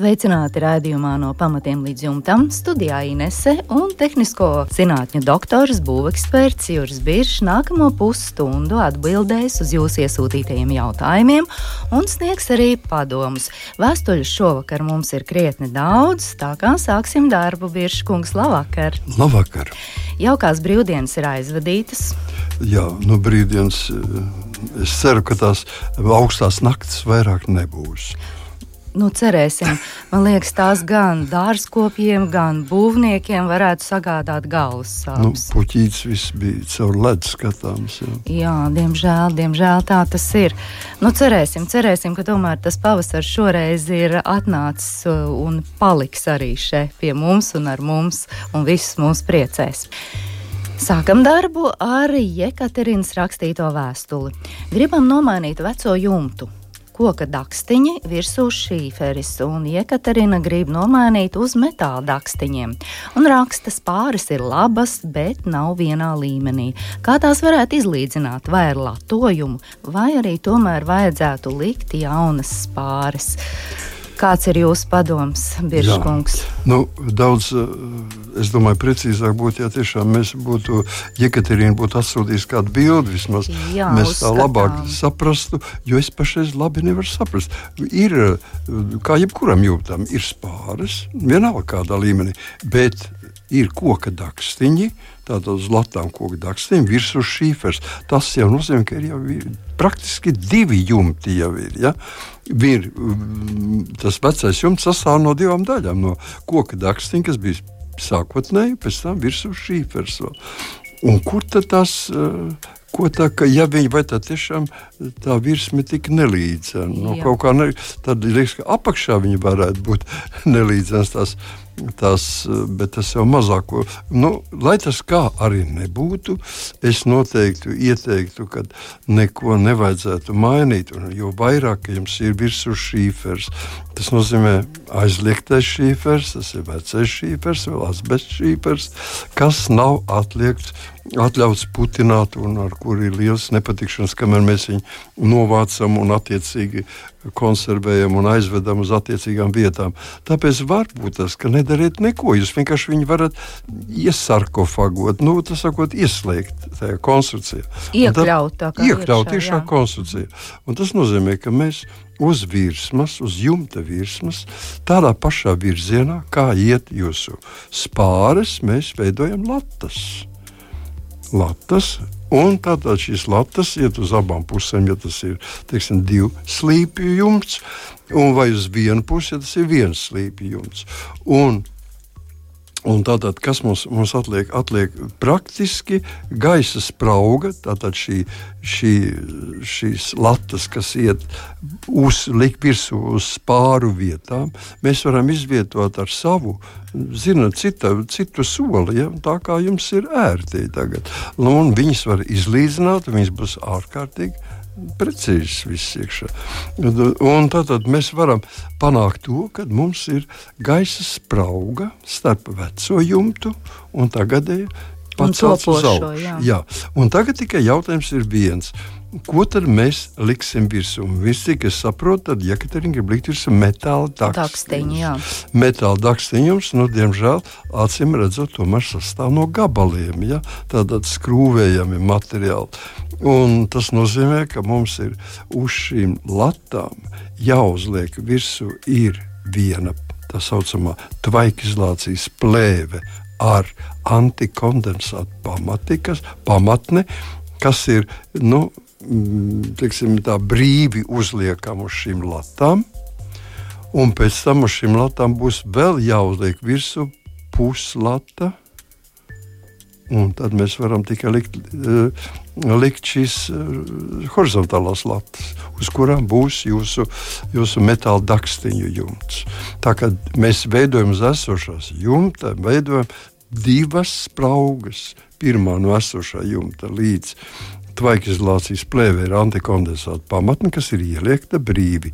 Sveicināti raidījumā no pamatiem līdz jumtam. Studijā Inese un tehnisko zinātņu doktors, būveksperts Juris Biršs nākamo pusstundu atbildēs uz jūsu iesūtītajiem jautājumiem un sniegs arī padomus. Vēstuļu šovakar mums ir krietni daudz, tā kā sāksim darbu. Biršs kungs, labvakar! Labvakar! Jaukās brīvdienas ir aizvadītas. Jā, nu brīvdienas. Es ceru, ka tās augstās naktis vairāk nebūs nu, cerēsim. Man liekas, tās gan dārzkopiem, gan būvniekiem varētu sagādāt galvas sāpes. Nu, puķītis viss bija caur ledus skatāms. Jā. jā, diemžēl, diemžēl tā tas ir. Nu, cerēsim, cerēsim, ka tomēr tas pavasars šoreiz ir atnācis uh, un paliks arī šeit pie mums un ar mums un visus mūs priecēs. Sākam darbu ar Jekaterinas rakstīto vēstuli. Gribam nomainīt veco jumtu koka dakstiņi virsū šīferis, un Jekaterina grib nomainīt uz metāla dakstiņiem. Un raksta spāris ir labas, bet nav vienā līmenī. Kā tās varētu izlīdzināt, vai ar latojumu, vai arī tomēr vajadzētu likt jaunas spāris? Kāds ir jūsu padoms, Biržkungs? Nu, daudz, eh, es domāju, precīzāk būtu, ja tiešām mēs būtu, Jekaterīna būtu atsūtījusi kādu bildi, vismaz Jā, mēs tā labāk saprastu, jo es pašreiz labi nevaru saprast. Ir, eh, kā jebkuram jūtam, ir spāres, vienalga kādā līmenī, bet ir koka dakstiņi, tātad uz latām koka dakstiņi, virsū šīfers. Tas jau nozīmē, ka ir jau ir praktiski divi jumti jau ir. Ja? ir mm, tas vecais jumts sastāv no divām daļām. No koka dakstiņa, kas bija sākotnēji, pēc tam virsū šīfers. Un kur tad tas? Uh, Ko tā, ka, ja viņi vai tā tiešām tā virsma tik nelīdzena, nu, kaut kā ne, tad liekas, ka apakšā viņi varētu būt nelīdzenas tas, bet tas jau mazāko. Nu, lai tas kā arī nebūtu, es noteikti ieteiktu, ka neko nevajadzētu mainīt. Un, jo vairāk jums ir virsū šīfers, tas nozīmē aizliegtais šīfers, tas ir vecais šīfers, vēl asbests šīfers, kas nav atliekts atļauts putināt un ar kuru ir liels nepatikšanas, kamēr mēs viņu novācam un attiecīgi konservējam un aizvedam uz attiecīgām vietām. Tāpēc var būt tas, ka nedariet neko. Jūs vienkārši viņu varat iesarkofagot, nu, tas sakot, ieslēgt tajā konstrukcijā. Iekļaut, tā kā iekļaut tiešā konstrukcijā. Un tas nozīmē, ka mēs uz virsmas, uz jumta virsmas, tādā pašā virzienā, kā iet jūsu spāres, mēs veidojam latas latas. Un tātad šīs latas iet uz abām pusēm, ja tas ir teiksim, divu slīpju jumts, vai uz vienu pusi, ja tas ir viens slīpju jumts. Un Un tātad, kas mums, mums atliek? Atliek praktiski gaisa sprauga, tātad šī, šī, šīs latas, kas iet uz, virsū uz spāru vietām, mēs varam izvietot ar savu, zinot, cita, citu soli, ja? tā kā jums ir ērti tagad. Un viņas var izlīdzināt, viņas būs ārkārtīgi precīzs viss iekšā. Un tad mēs varam panākt to, ka mums ir gaisa sprauga starp veco jumtu un tagadēju pacelt uz augšu. Jā. Jā. Un tagad tikai jautājums ir viens. Ko tad mēs liksim virsū? Viss, cik es saprotu, tad Jekaterina grib likt virsū metāla dakstiņu. Metāla dakstiņums, nu, diemžēl, acīm redzot, tomēr sastāv no gabaliem, ja? tātad skrūvējami materiāli. Un tas nozīmē, ka mums ir uz šīm latām jāuzliek virsū ir viena tā saucamā tvaikizlācijas plēve ar antikondensātu pamatikas, pamatni, kas ir nu, mm, tiksim, brīvi uzliekama uz šīm latām. Un pēc tam uz šīm latām būs vēl jāuzliek virsū puslata. Un tad mēs varam tikai likt, uh, likt šīs uh, horizontālās latas, uz kurām būs jūsu, jūsu metāla dakstiņu jumts. Tā kā mēs veidojam uz esošās jumta, veidojam divas spraugas. Pirmā no esošā jumta līdz tvaikizolācijas plēvē ir antikondensāta pamatne, kas ir ieliekta brīvi.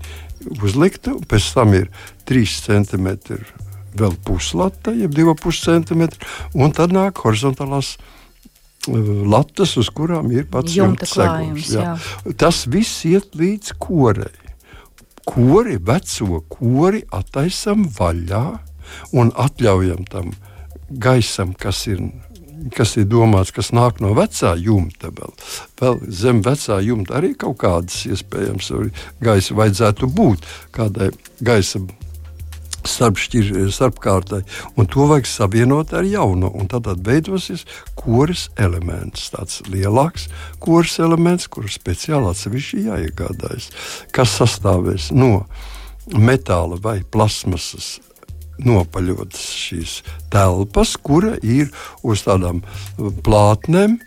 Uzlikta, un pēc tam ir 3 cm vēl puslata, jeb 2,5 cm, un tad nāk horizontālās uh, latas, uz kurām ir pats jumta klājums. Jā. Jā. Tas viss iet līdz korei. Kori, veco kori attaisam vaļā un atļaujam tam gaisam, kas ir kas ir domāts, kas nāk no vecā jumta. Vēl, vēl zem vecā jumta arī kaut kādas iespējams gaisa vajadzētu būt kādai gaisa. Starpšķir, starpkārtai, un to vajag savienot ar jaunu. Tad veidosies koris elements, tāds lielāks koris elements, kuru speciāli atsevišķi jāiegādājas, kas sastāvēs no metāla vai plasmasas nopaļotas šīs telpas, kura ir uz tādām uh, plātnēm.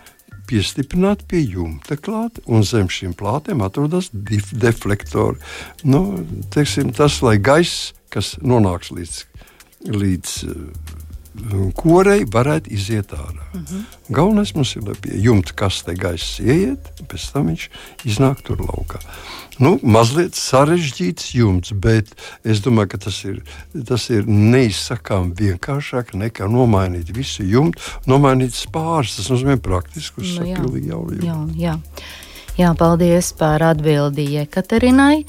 Piestiprināti pie jumta klāta, un zem šīm plātēm atrodas deflektori. Nu, teiksim, tas, lai gaiss, kas nonāks līdz, līdz uh, korei varētu iziet ārā. Mhm. -huh. Galvenais mums ir, lai pie jumta kastē gaiss ieiet, pēc tam viņš iznāk tur laukā. Nu, mazliet sarežģīts jumts, bet es domāju, ka tas ir, tas ir neizsakām vienkāršāk nekā nomainīt visu jumtu, nomainīt spārus. Tas nozīmē praktiski uz nu, pilnīgi jaunu jumtu. Jā, jā. jā, paldies par atbildi Ekaterinai.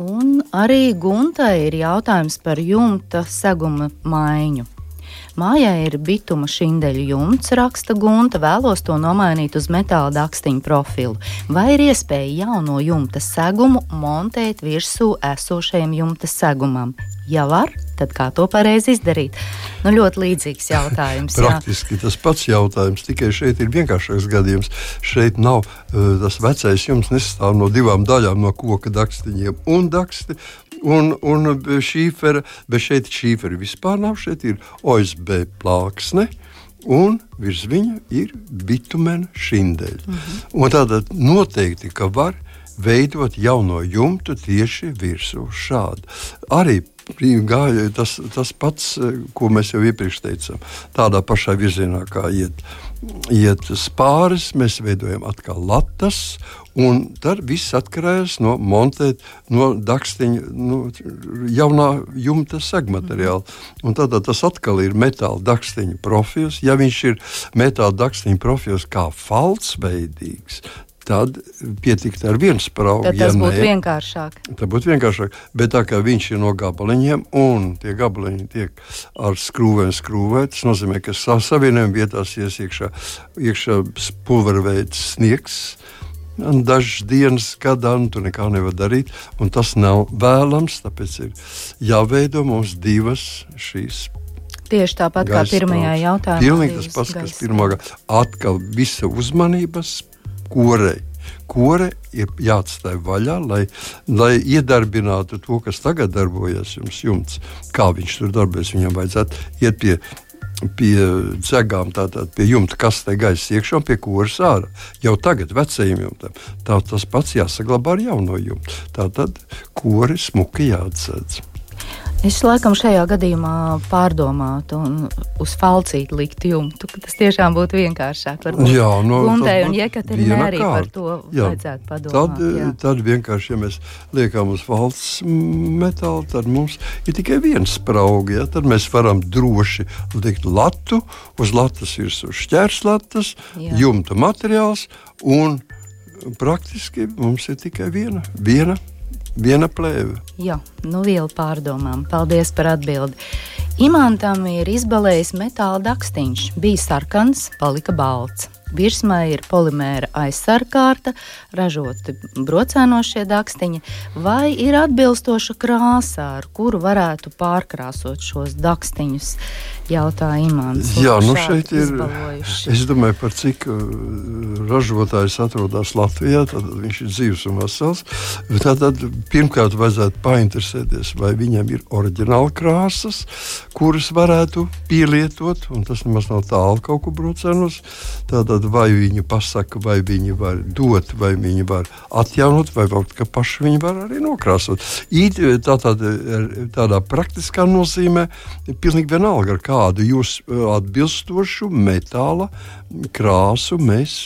Un arī Guntai ir jautājums par jumta seguma maiņu. Mājā ir bituma šindeļu jumts, raksta Gunta, vēlos to nomainīt uz metāla dakstiņu profilu. Vai ir iespēja jauno jumta segumu montēt virsū esošajam jumta segumam? Ja var, tad kā to pareizi izdarīt? Nu, ļoti līdzīgs jautājums. Praktiski jā. tas pats jautājums, tikai šeit ir vienkāršāks gadījums. Šeit nav uh, tas vecais jums nesastāv no divām daļām, no koka dakstiņiem un daksti un, un šīfera, bet šeit šīfera vispār nav. Šeit ir OSB plāksne. Un virs viņa ir bitumēna šindeļa. Mm -hmm. Tātad noteikti, ka var veidot jauno jumtu tieši virsū šādi. Arī gāja tas, tas pats, ko mēs jau iepriekš teicām, tādā pašā virzienā kā iet. Iet spāris, mēs veidojam atkal latas, Un tad viss atkarīgs no montēt, no dakstiņa, no jaunā jumta segmateriāla. Un tad tas atkal ir metāla dakstiņa profils. Ja viņš ir metāla dakstiņa profils kā falsveidīgs, tad pietiktu ar vienu spraugu. Tad tas ja būtu ne, vienkāršāk. Tā būtu vienkāršāk. Bet tā kā viņš ir no gabaliņiem, un tie gabaliņi tiek ar skrūvēm skrūvēti, tas nozīmē, ka savienojuma vietās ies iekšā, iekšā pulverveids sniegs dažas dienas gadā, un tu nekā nevari darīt. Tas nav vēlams, tāpēc ir jāveido mums divas šīs. Tieši tāpat kā pirmajā jautājumā. Pilnīgi tas pats, kas pirmā gada. Atkal visa uzmanības korei. Kore ir jāatstāj vaļā, lai, lai iedarbinātu to, kas tagad darbojas jums. jumts. Kā viņš tur darbojas, viņam vajadzētu iet pie pie dzegām, tātad pie jumta kastē gaisa iekšā un pie kūras ārā. Jau tagad vecajam jumtam tā, tas pats jāsaglabā ar jauno jumtu. Tātad kūri smuki jāatsedz. Es laikam šajā gadījumā pārdomātu un uz falcīti likt jumtu. Tas tiešām būtu vienkāršāk. Jā, no, Gundai un Jekaterinai arī par to jā. vajadzētu padomāt. Tad, jā. tad vienkārši, ja mēs liekam uz falces metālu, tad mums ir tikai viens spraugi. Ja? Tad mēs varam droši likt latu, uz latas virsū šķērslatas, jumta materiāls un praktiski mums ir tikai viena. viena viena plēve. Jā, nu viela pārdomām. Paldies par atbildi. Imantam ir izbalējis metāla dakstiņš. Bija sarkans, palika balts. Virsmā ir polimēra aizsarkārta, ražoti brocēnošie dakstiņi, vai ir atbilstoša krāsa, ar kuru varētu pārkrāsot šos dakstiņus jautāja Imants. Jā, nu šeit ir. Es domāju, par cik uh, ražotājs atrodas Latvijā, tad viņš ir dzīves un vesels. Tad pirmkārt vajadzētu painteresēties, vai viņam ir oriģināla krāsas, kuras varētu pielietot, un tas nemaz nav tālu kaut kur braucēnos. Tātad Tātad vai viņi pasaka, vai viņi var dot, vai viņi var atjaunot, vai varbūt paši viņi var arī nokrāsot. Īt, tātad, tādā praktiskā nozīmē ir pilnīgi vienalga, ar kādu jūs atbilstošu metāla krāsu mēs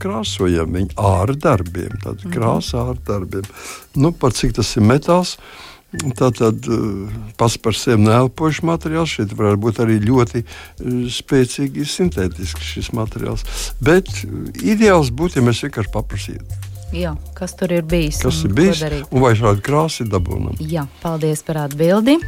krāsojam viņu ārā darbiem. Tātad mhm. krāsa ārā darbiem. Nu, par cik tas ir metāls? Tātad eh, pats par sevi neelpošs materiāls. Šeit var būt arī ļoti eh, spēcīgi sintētisks šis materiāls. Bet eh, ideāls būtu, ja mēs vienkārši paprasītu. Jā, kas tur ir bijis? Kas ir bijis? Un vai šādi krāsa ir dabūjama? Jā, paldies par atbildi.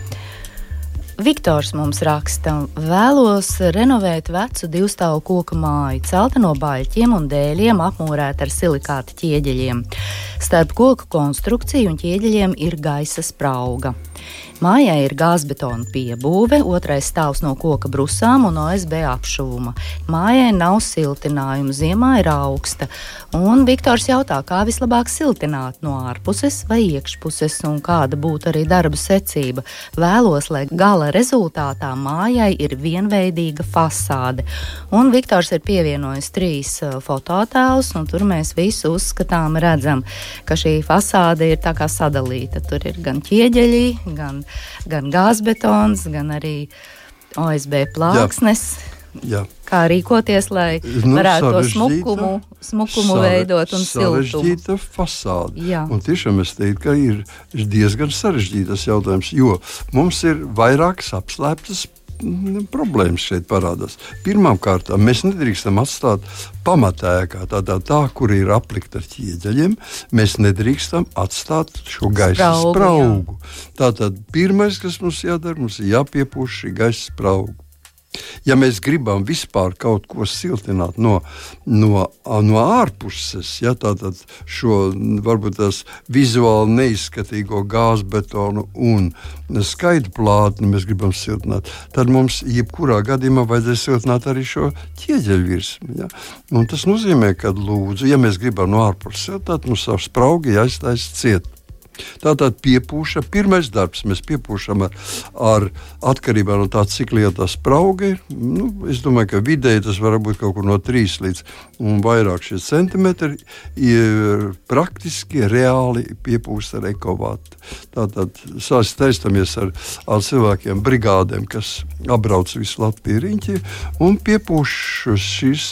Viktors mums raksta, vēlos renovēt vecu divstāvu koku māju, celta no baļķiem un dēļiem, apmūrēta ar silikāta ķieģeļiem. Starp koku konstrukciju un ķieģeļiem ir gaisa sprauga. Mājai ir gāzbetona piebūve, otrais stāvs no koka brusām un OSB apšuvuma. Mājai nav siltinājuma, ziemā ir augsta. Un Viktors jautā, kā vislabāk siltināt no ārpuses vai iekšpuses un kāda būtu arī darba secība. Vēlos, lai gala rezultātā mājai ir vienveidīga fasāde. Un Viktors ir pievienojis trīs fototēlus, un tur mēs visu uzskatām, redzam, ka šī fasāde ir sadalīta. Tur ir gan ķieģeļi, gan gan gāzbetons, gan arī OSB plāksnes. Jā. Jā. Kā rīkoties, lai nu, varētu to smukumu, smukumu sare, veidot un? Sarežģīta fasāde. Jā. Un tiešām es teiktu, ka ir diezgan sarežģītas jautājums, jo mums ir vairākas apslēptas problēmas šeit parādās. Pirmkārt, mēs nedrīkstam atstāt pamatēkā, tādā tā, kur ir aplikta ar ķieģeļiem. Mēs nedrīkstam atstāt šo gaisa spraugu. spraugu. Tātad pirmais, kas mums jādara, mums ir jāpiepūš šī gaisa sprauga. Ja mēs gribam vispār kaut ko siltināt no, no, no ārpuses, ja, tātad šo varbūt tās vizuāli neizskatīgo gāzbetonu un skaitu plātni mēs gribam siltināt, tad mums jebkurā gadījumā vajadzēs siltināt arī šo ķieģeļu virsmu. Ja. Un tas nozīmē, ka lūdzu, ja mēs gribam no ārpuses siltināt, mums savu spraugi jāiztaisa ciet. Tātad piepūša, pirmais darbs mēs piepūšam ar, ar atkarībā no tā, cik liela sprauga ir. Nu, es domāju, ka vidēji tas var būt kaut kur no 3 līdz vairāk šie centimetri. Ir praktiski reāli piepūst ar ekovātu. Tātad sāstamies ar, ar cilvēkiem, brigādēm, kas apbrauc visu Latviju riņķi un piepūš šīs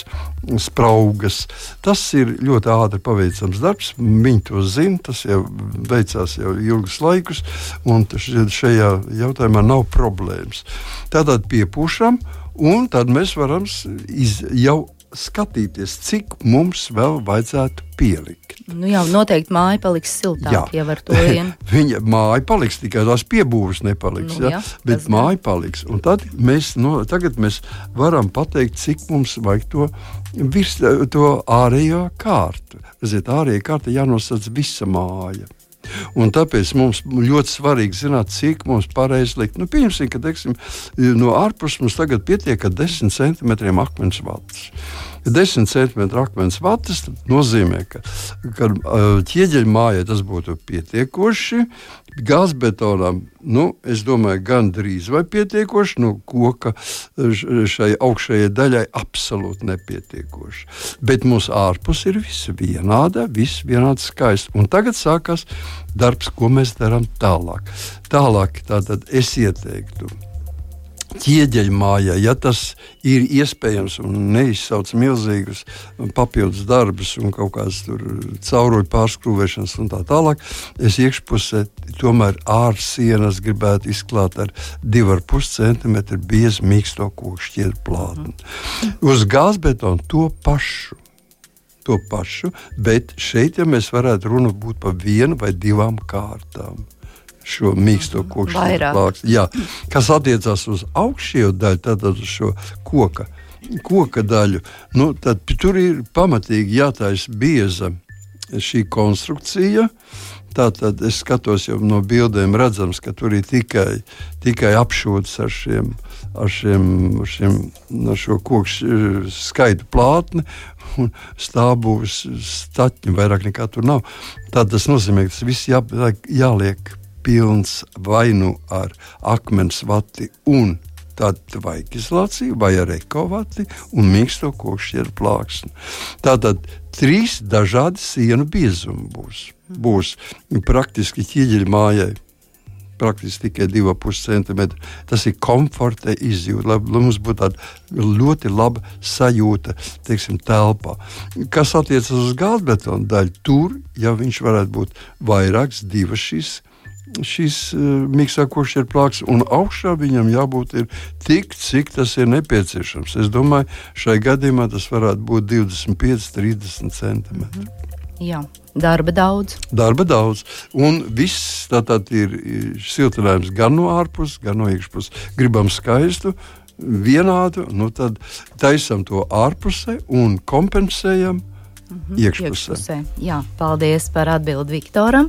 spraugas. Tas ir ļoti ātri paveicams darbs. Viņi to zina, tas jau veicās jau ilgus laikus, un šajā jautājumā nav problēmas. Tātad piepūšam, un tad mēs varam iz, jau skatīties, cik mums vēl vajadzētu pielikt. Nu jā, noteikti māja paliks siltāka, ja ar to vien. Viņa māja paliks, tikai tās piebūves nepaliks, nu, jā, ja? bet māja gan. paliks. Un tad mēs, no, tagad mēs varam pateikt, cik mums vajag to, virs, to ārējo kārtu. Redziet, ārējā kārta jānosaka visa māja. Un tāpēc mums ļoti svarīgi zināt, cik mums pareizi likt. Nu, pieņemsim, ka teiksim, no ārpuses mums tagad pietiek ar 10 centimetriem akmens vats. Ja 10 centimetru akmens vatas nozīmē, ka, ka ķieģeļa mājai tas būtu pietiekoši. Gāzbetonam, nu, es domāju, gan drīz vai pietiekoši, no nu, koka šai augšējai daļai absolūti nepietiekoši. Bet mūsu ārpus ir viss vienāda, viss vienāds skaists. Un tagad sākās darbs, ko mēs darām tālāk. Tālāk tātad es ieteiktu ķieģeļmājā, ja tas ir iespējams un neizsauc milzīgus papildus darbus un kaut kādas cauruļu pārskrūvēšanas un tā tālāk, es iekšpusē tomēr ārsienas gribētu izklāt ar 2,5 cm biezu mīksto kokšķietu plātni. Uz gāzbetonu to pašu. To pašu, bet šeit ja mēs varētu runāt par vienu vai divām kārtām šo mīksto koku plāksni. Kas attiecās uz augšējo daļu, tad uz šo koka, koka daļu, nu, tad tur ir pamatīgi jātaisa bieza šī konstrukcija. Tātad es skatos jau no bildēm, redzams, ka tur ir tikai, tikai apšūts ar šiem, ar šiem, ar šiem ar šo koku skaitu plātni un stāvbūves staķi vairāk nekā tur nav. Tad tas nozīmē, ka tas viss jā, jāliek pilns vai nu ar akmens vati un tāda vajag izolācija, vai ar ekovati un mīksto kokšķieru plāksni. Tātad trīs dažādi sienu biezumi būs. Būs praktiski ķieģeļa mājai praktiski tikai 2,5 cm. Tas ir komforta izjūta, lai, lai mums būtu tāda ļoti laba sajūta teiksim, telpā. Kas attiecas uz gāzbetona daļu, tur jau viņš varētu būt vairākas, divas šīs šīs uh, miksākošs ir plāks, un augšā viņam jābūt tik, cik tas ir nepieciešams. Es domāju, šai gadījumā tas varētu būt 25, 30 centimetri. Mm -hmm. Jā. Darba daudz. Darba daudz. Un viss tātad ir siltinājums gan no ārpuses, gan no iekšpuses. Gribam skaistu, vienādu, nu tad taisam to ārpusē un kompensējam mm -hmm, iekšpusē. iekšpusē. Jā, paldies par atbildi Viktoram.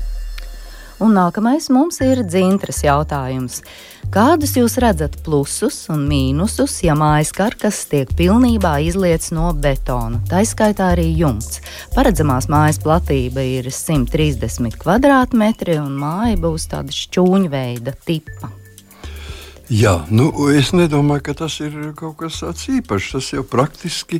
Un nākamais mums ir dzintras jautājums. Kādus jūs redzat plusus un mīnusus, ja mājas karkas tiek pilnībā izlietas no betona, tā izskaitā arī jumts? Paredzamās mājas platība ir 130 km2, un māja būs tāda šķūņa veida tipa. Jā, nu, es nedomāju, ka tas ir kaut kas tāds īpašs. Tas jau praktiski,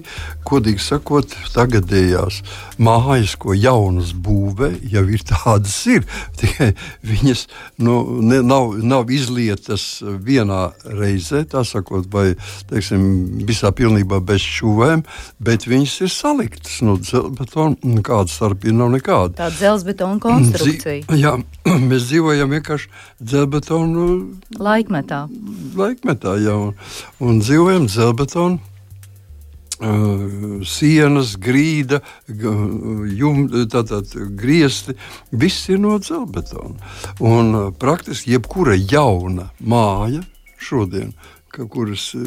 godīgi sakot, tagadējās mājas, ko jaunas būvē, jau ir tādas, ir. Tikai viņas nu, ne, nav, nav izlietas vienā reizē, tā sakot, vai teiksim, visā pilnībā bez šuvēm, bet viņas ir saliktas no nu, dzelzbetona. Kāda starpība nav nekāda. Tāda dzelzbetona konstrukcija. Dzi jā, mēs dzīvojam vienkārši dzelzbetonu laikmetā laikmetā jau un dzīvojam dzelbetonu. Uh, sienas, grīda, tātad, griezti, viss ir no dzelbetona. Un uh, praktiski jebkura jauna māja šodien kuras eh,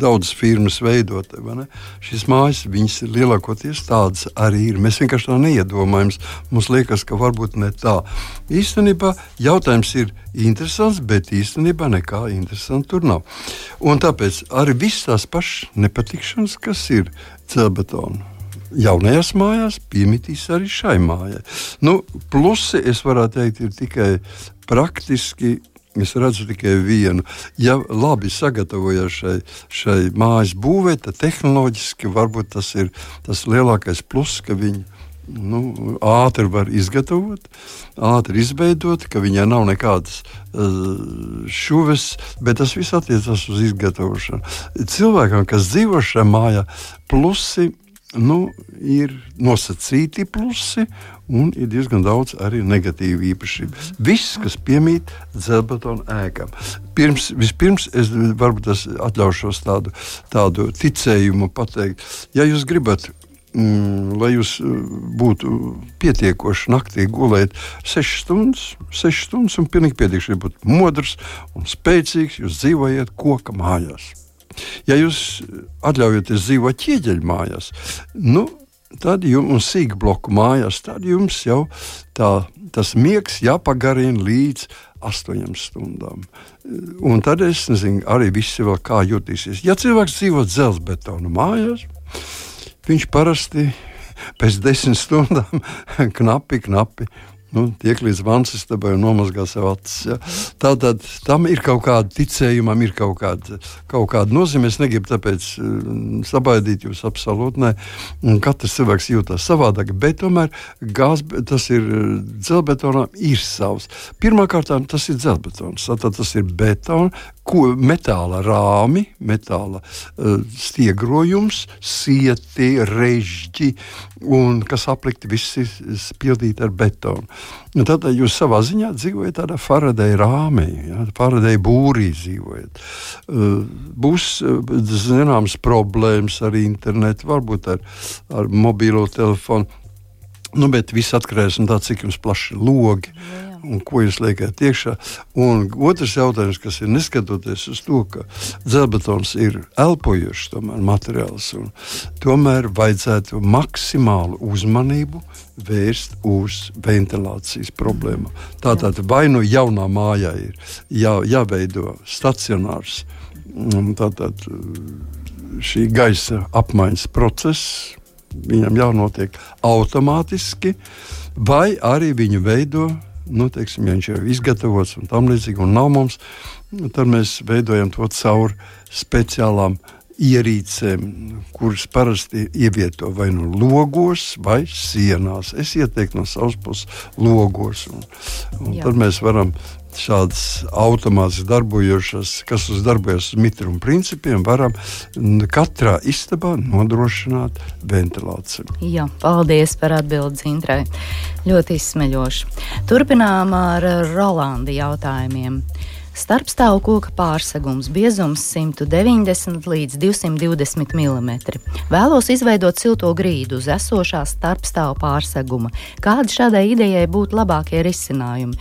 daudzas firmas veidot. Šīs mājas, viņas lielākoties tādas arī ir. Mēs vienkārši tā neiedomājamies. Mums liekas, ka varbūt ne tā. Īstenībā jautājums ir interesants, bet īstenībā nekā interesanta tur nav. Un tāpēc arī visas tās pašas nepatikšanas, kas ir celbetona jaunajās mājās piemitīs arī šai mājai. Nu, plusi, es varētu teikt, ir tikai praktiski Es redzu tikai vienu. Ja labi sagatavojas šai, šai mājas būvē, tad tehnoloģiski varbūt tas ir tas lielākais pluss, ka viņi nu, ātri var izgatavot, ātri izveidot, ka viņai nav nekādas uh, šuves, bet tas viss attiecas uz izgatavošanu. Cilvēkam, kas dzīvo šajā mājā, plusi nu, ir nosacīti plusi un ir diezgan daudz arī negatīvu īpašību. Viss, kas piemīt dzelzbetona ēkām. Pirms, vispirms es varbūt atļaušos tādu, tādu ticējumu pateikt. Ja jūs gribat mm, lai jūs uh, būtu pietiekoši naktī gulēt 6 stundas, 6 stundas un pilnīgi pietiekami būt modrs un spēcīgs, jūs dzīvojat koka mājās. Ja jūs atļaujaties dzīvot ķieģeļu mājās, nu, tad jums sīk bloku mājās, tad jums jau tā, tas miegs jāpagarina līdz astoņām stundām. Un tad es nezinu, arī visi vēl kā jutīsies. Ja cilvēks dzīvo dzelzbetona mājās, viņš parasti pēc desmit stundām knapi, knapi nu, tiek līdz vansistabai un nomazgā sev acis. Ja? Tātad tam ir kaut kāda ticējumam, ir kaut kāda, kaut kāda nozīme. Es negribu tāpēc uh, sabaidīt jūs absolūti. Ne. Katrs cilvēks jūtas savādāk, bet tomēr gāz, tas ir dzelbetonā ir savs. Pirmkārt, tas ir dzelbetons. Tātad tas ir betons, ko, metāla rāmi, metāla uh, stiegrojums, sieti, režģi, un kas aplikti visi pildīti ar betonu. Nu, tad jūs savā ziņā dzīvojat tādā Faradeja rāmī, ja, Faradeja būrī dzīvojat. Uh, būs uh, zināmas problēmas ar internetu, varbūt ar, ar mobilo telefonu. Nu, bet viss atkarīgs no tā, cik jums plaši logi. Jā, jā un ko jūs liekat iekšā. Un otrs jautājums, kas ir neskatoties uz to, ka dzelzbetons ir elpojošs tomēr, materiāls, tomēr vajadzētu maksimālu uzmanību vērst uz ventilācijas problēmu. Tātad vai nu jaunā mājā ir jā, jāveido stacionārs mm, tātad, šī gaisa apmaiņas process, viņam jānotiek automātiski, vai arī viņu veido. Nu, teiksim, ja viņš ir izgatavots un tam līdzīgi, un nav mums, tad mēs veidojam to caur speciālām ierīcēm, kuras parasti ievieto vai nu logos, vai sienās. Es ieteiktu no savas puses logos. Un, un tad mēs varam šādas automātiski darbojošas, kas darbojas uz mitruma principiem, varam katrā istabā nodrošināt ventilāciju. Jā, paldies par atbildi Zintrai. Ļoti izsmeļoši. Turpinām ar Rolanda jautājumiem. Starpstāvu koka pārsegums biezums 190 līdz 220 mm. Vēlos izveidot silto grīdu uz esošā starpstāvu pārseguma. Kādi šādai idejai būtu labākie risinājumi?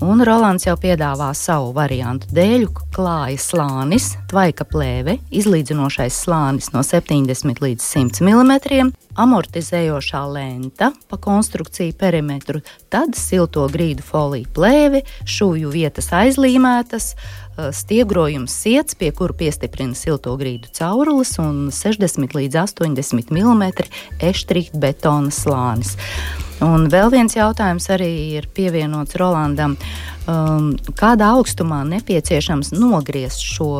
Un Rolands jau piedāvā savu variantu. Dēļu klāja slānis, tvaika plēve, izlīdzinošais slānis no 70 līdz 100 mm, amortizējošā lenta pa konstrukciju perimetru, tad silto grīdu foliju plēve, šūju vietas aizlīmētas, stiegrojums siets, pie kura piestiprina silto grīdu caurules un 60 līdz 80 mm eštrīta betona slānis. Un vēl viens jautājums arī ir pievienots Rolandam. Um, kādā augstumā nepieciešams nogriezt šo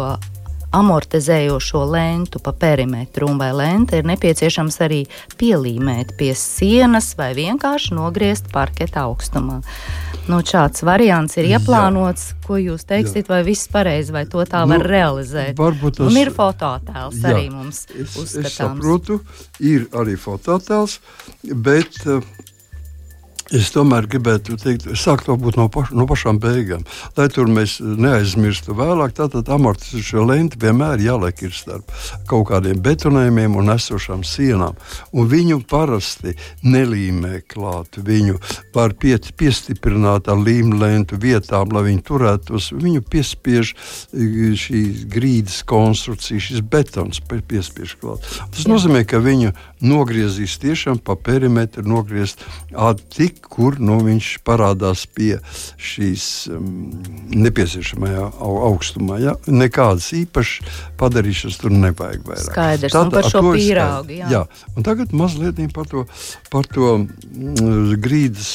amortizējošo lentu pa perimetru, un vai lenta ir nepieciešams arī pielīmēt pie sienas vai vienkārši nogriezt parketa augstumā. Nu, šāds variants ir ieplānots, jā. ko jūs teiksiet, jā. vai viss pareizi, vai to tā nu, var realizēt. Varbūt tas un ir fototēls jā, arī mums. Es, uzskatāms. es saprotu, ir arī fototēls, bet uh, Es tomēr gribētu teikt, sākt no, paš, no pašām beigām, lai tur mēs neaizmirstu vēlāk. Tātad amortizējošā lente vienmēr jāliek ir starp kaut kādiem betonējumiem un esošām sienām. Un viņu parasti nelīmē klāt. Viņu var pie, piestiprināt ar līmlentu vietām, lai viņi turētos. Viņu piespiež e, šī grīdas konstrukcija, šis betons piespiež klāt. Tas nozīmē, ka viņu nogriezīs tiešām pa perimetru, nogriezt tik kur nu, viņš parādās pie šīs um, nepieciešamajā augstumā. Ja? Nekādas īpašas padarīšanas tur nevajag vairāk. Skaidrs, Tad, par šo pīrāgu. Jā. jā, un tagad mazliet par to, par to mm, grīdas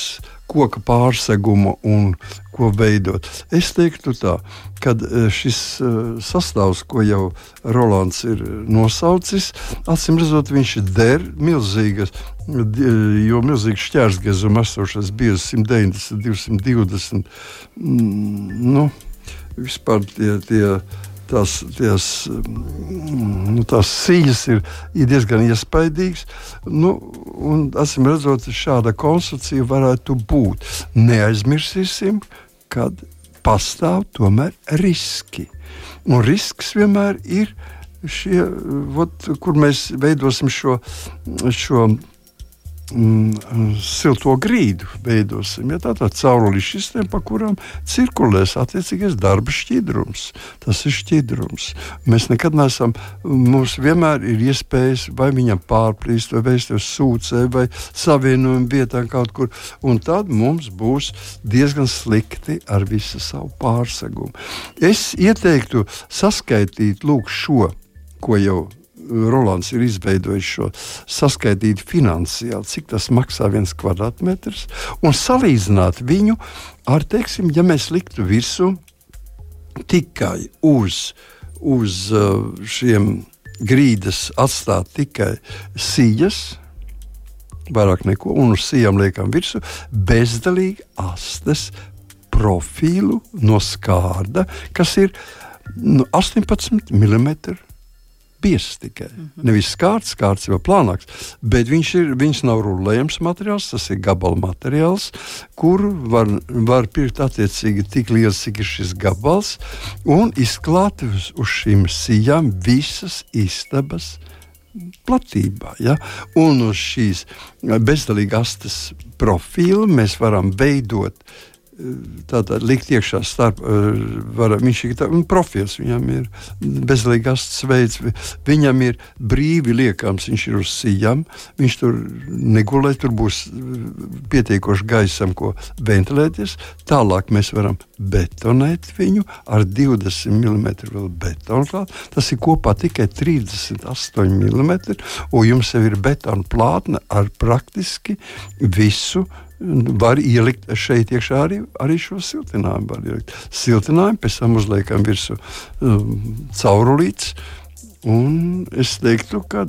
koka pārsegumu un ko veidot. Es teiktu, tā, ka e, šis e, sastāvs, ko jau Rolands ir nosaucis, acīm redzot, viņš der milzīgas, e, jo milzīgs šķērsgezuma esošais bija 190, 220. Nu, vispār tie, tie tās, tās, nu, tās sijas ir, ir diezgan iespaidīgas. Nu, Acīm redzot, šāda konstrukcija varētu būt. Neaizmirsīsim, ka pastāv tomēr riski. Un risks vienmēr ir šie, vot, kur mēs veidosim šo, šo mm, silto grīdu veidosim. Ja, tā ir cauruļu sistēma, pa kurām cirkulēs attiecīgais darba šķidrums. Tas ir šķidrums. Mēs nekad neesam, mums vienmēr ir iespējas vai viņam pārplīst, vai vēsties sūcē, vai savienojuma vietā kaut kur. Un tad mums būs diezgan slikti ar visu savu pārsegumu. Es ieteiktu saskaitīt lūk šo, ko jau Rolands ir izveidojis šo saskaitīt finansiāli, cik tas maksā viens kvadrātmetrs, un salīdzināt viņu ar, teiksim, ja mēs liktu virsū tikai uz, uz uh, šiem grīdas atstāt tikai sijas, vairāk neko, un uz sijām liekam virsū bezdalīgi astes profilu no skārda, kas ir nu, 18 mm spiests tikai. Mm -hmm. Nevis skārts, skārts jau plānāks, bet viņš, ir, viņš nav rullējams materiāls, tas ir gabala materiāls, kur var, var pirkt attiecīgi tik liels, cik ir šis gabals, un izklāt uz, uz šīm sijām visas istabas platībā. Ja? Un uz šīs bezdalīgas astes profila mēs varam veidot tātad likt iekšā starp, var, viņš ir tā, profils, viņam ir bezlīgas veids, viņam ir brīvi liekams, viņš ir uz sijām, viņš tur negulē, tur būs pietiekoši gaisam, ko ventilēties. Tālāk mēs varam betonēt viņu ar 20 mm vēl betonu klāt. Tas ir kopā tikai 38 mm, un jums jau ir betona plātne ar praktiski visu var ielikt šeit iekšā arī, arī šo siltinājumu. Var ielikt siltinājumu, pēc tam uzliekam virsmu um, caurulītes. Un es teiktu, ka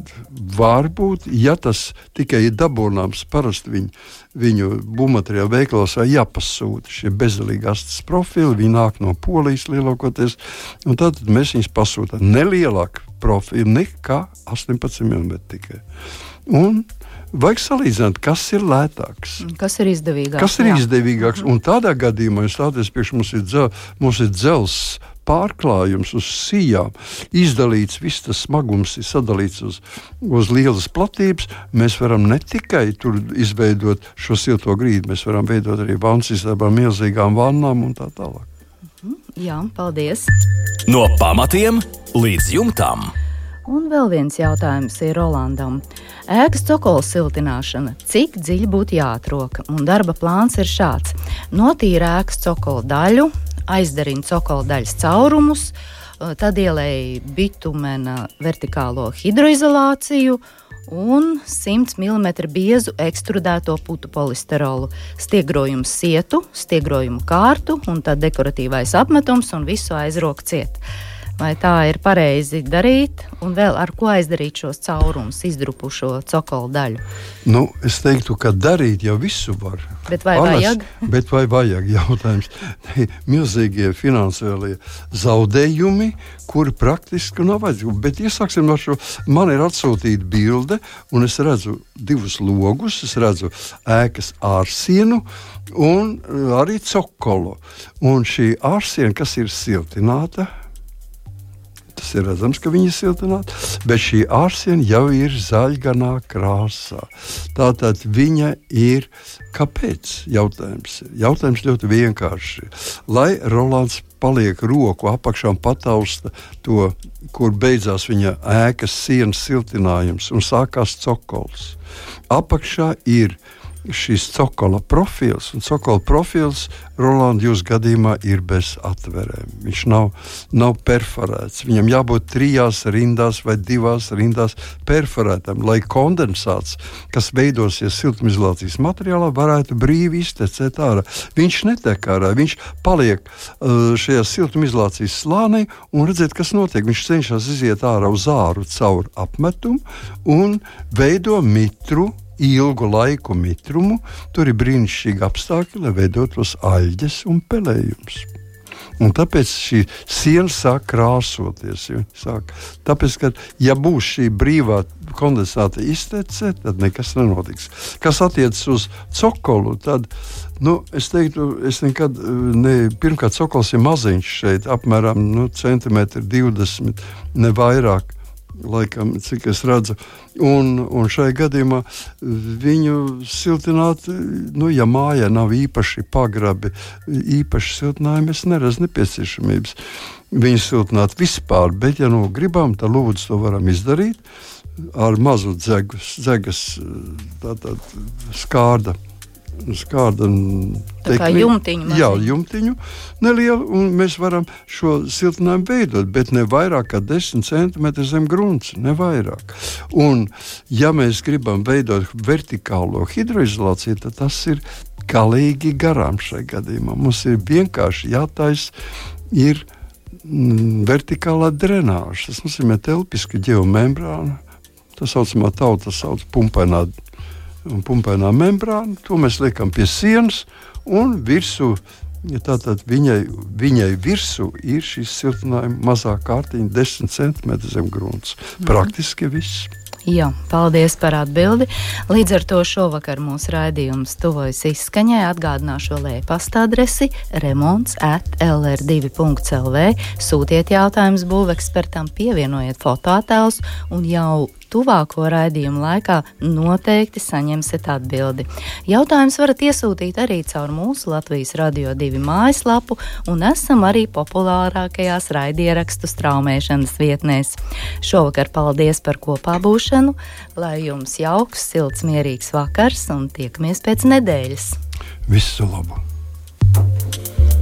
varbūt, ja tas tikai ir dabūnāms, parasti viņu, viņu būvmateriālu veikalos vai jāpasūta šie bezdelīgi astes profili. Viņi nāk no polijas lielākoties, un tad mēs viņus pasūtām nelielāku profilu nekā 18 mm tikai. Un Vajag salīdzināt, kas ir lētāks. Kas ir izdevīgāks? Kas ir jā. izdevīgāks? Un tādā gadījumā, ja stāties priekš mums ir, dzel, mums ir dzelzs pārklājums uz sijām, izdalīts, viss tas smagums ir sadalīts uz, uz lielas platības. Mēs varam ne tikai tur izveidot šo silto grīdu, mēs varam veidot arī vannas istabām, milzīgām vannām un tā tālāk. Mhm. Jā, paldies! No pamatiem līdz jumtam! Un vēl viens jautājums ir Rolandam. Ēkas cokola siltināšana. Cik dziļi būtu jāatroka? Un darba plāns ir šāds. Notīra ēkas cokola daļu, aizdarina cokola daļas caurumus, eh, tad ielēja bitumena vertikālo hidroizolāciju un 100 mm biezu ekstrudēto putu polisterolu, stiegrojumu sietu, stiegrojumu kārtu un tad dekoratīvais apmetums un visu aizroka ciet vai tā ir pareizi darīt, un vēl ar ko aizdarīt šos caurumus, izdrupušo cokolu daļu? Nu, es teiktu, ka darīt jau visu var. Bet vai Panas, vajag? Bet vai vajag jautājums? Milzīgie finansiālie zaudējumi, kuri praktiski nav vajadzīgi. Bet iesāksim ar šo. Man ir atsūtīta bilde, un es redzu divus logus, es redzu ēkas ārsienu un arī cokolu. Un šī ārsiena, kas ir siltināta, tas ir redzams, ka viņi ir siltināti, bet šī ārsiena jau ir zaļganā krāsā. Tātad viņa ir. Kāpēc? Jautājums, jautājums ļoti vienkārši. Lai Rolands paliek roku apakšā un patausta to, kur beidzās viņa ēkas sienas siltinājums un sākās cokols. Apakšā ir šis cokola profils. Un cokola profils Rolandā jūsu gadījumā ir bez atverēm. Viņš nav, nav perforēts. Viņam jābūt trijās rindās vai divās rindās perforētam, lai kondensāts, kas veidosies siltumizolācijas materiālā, varētu brīvi iztecēt ārā. Viņš netek ārā, viņš paliek uh, šajā siltumizolācijas slānī un redziet, kas notiek. Viņš cenšas iziet ārā uz āru caur apmetumu un veido mitru ilgu laiku mitrumu, tur ir brīnišķīgi apstākļi, lai veidotos aļģes un pelējums. Un tāpēc šī siena sāk krāsoties. Sāk. Tāpēc, ka, ja būs šī brīvā kondensāta iztece, tad nekas nenotiks. Kas attiecas uz cokolu, tad nu, es teiktu, es nekad, ne, pirmkārt, cokols ir maziņš šeit, apmēram nu, centimetri 20, ne vairāk laikam, cik es redzu. Un, un šai gadījumā viņu siltināt, nu, ja mājā nav īpaši pagrabi, īpaši siltinājumi, es neredzu nepieciešamības viņu siltināt vispār. Bet, ja nu gribam, tad lūdzu to varam izdarīt ar mazu dzegas, dzegas skārdu kāda jumtiņa. Jā, jumtiņu nelielu, un mēs varam šo siltinājumu veidot, bet ne vairāk kā 10 cm zem grunts, ne vairāk. Un, ja mēs gribam veidot vertikālo hidroizolāciju, tad tas ir galīgi garām šai gadījumā. Mums ir vienkārši jātaisa ir mm, vertikālā drenāža. Tas nozīmē telpiska geomembrāna. Tā saucamā tauta sauc pumpainā un pumpainā membrāna. To mēs liekam pie sienas un virsū. Ja tātad viņai, viņai virsū ir šis siltinājums mazā kārtiņa, 10 cm zem grunts. Mhm. Praktiski viss. Jā, paldies par atbildi. Līdz ar to šovakar mūsu raidījums tuvojas izskaņai. Atgādināšu vēl e-pasta adresi remonds at lr2.lv. Sūtiet jautājumus būvekspertam, pievienojiet fotoattēlus un jau tuvāko raidījumu laikā noteikti saņemsiet atbildi. Jautājumus varat iesūtīt arī caur mūsu Latvijas Radio 2 mājaslapu un esam arī populārākajās raidierakstu straumēšanas vietnēs. Šovakar paldies par kopā būšanu, lai jums jauks, silts, mierīgs vakars un tiekamies pēc nedēļas. Visu labu!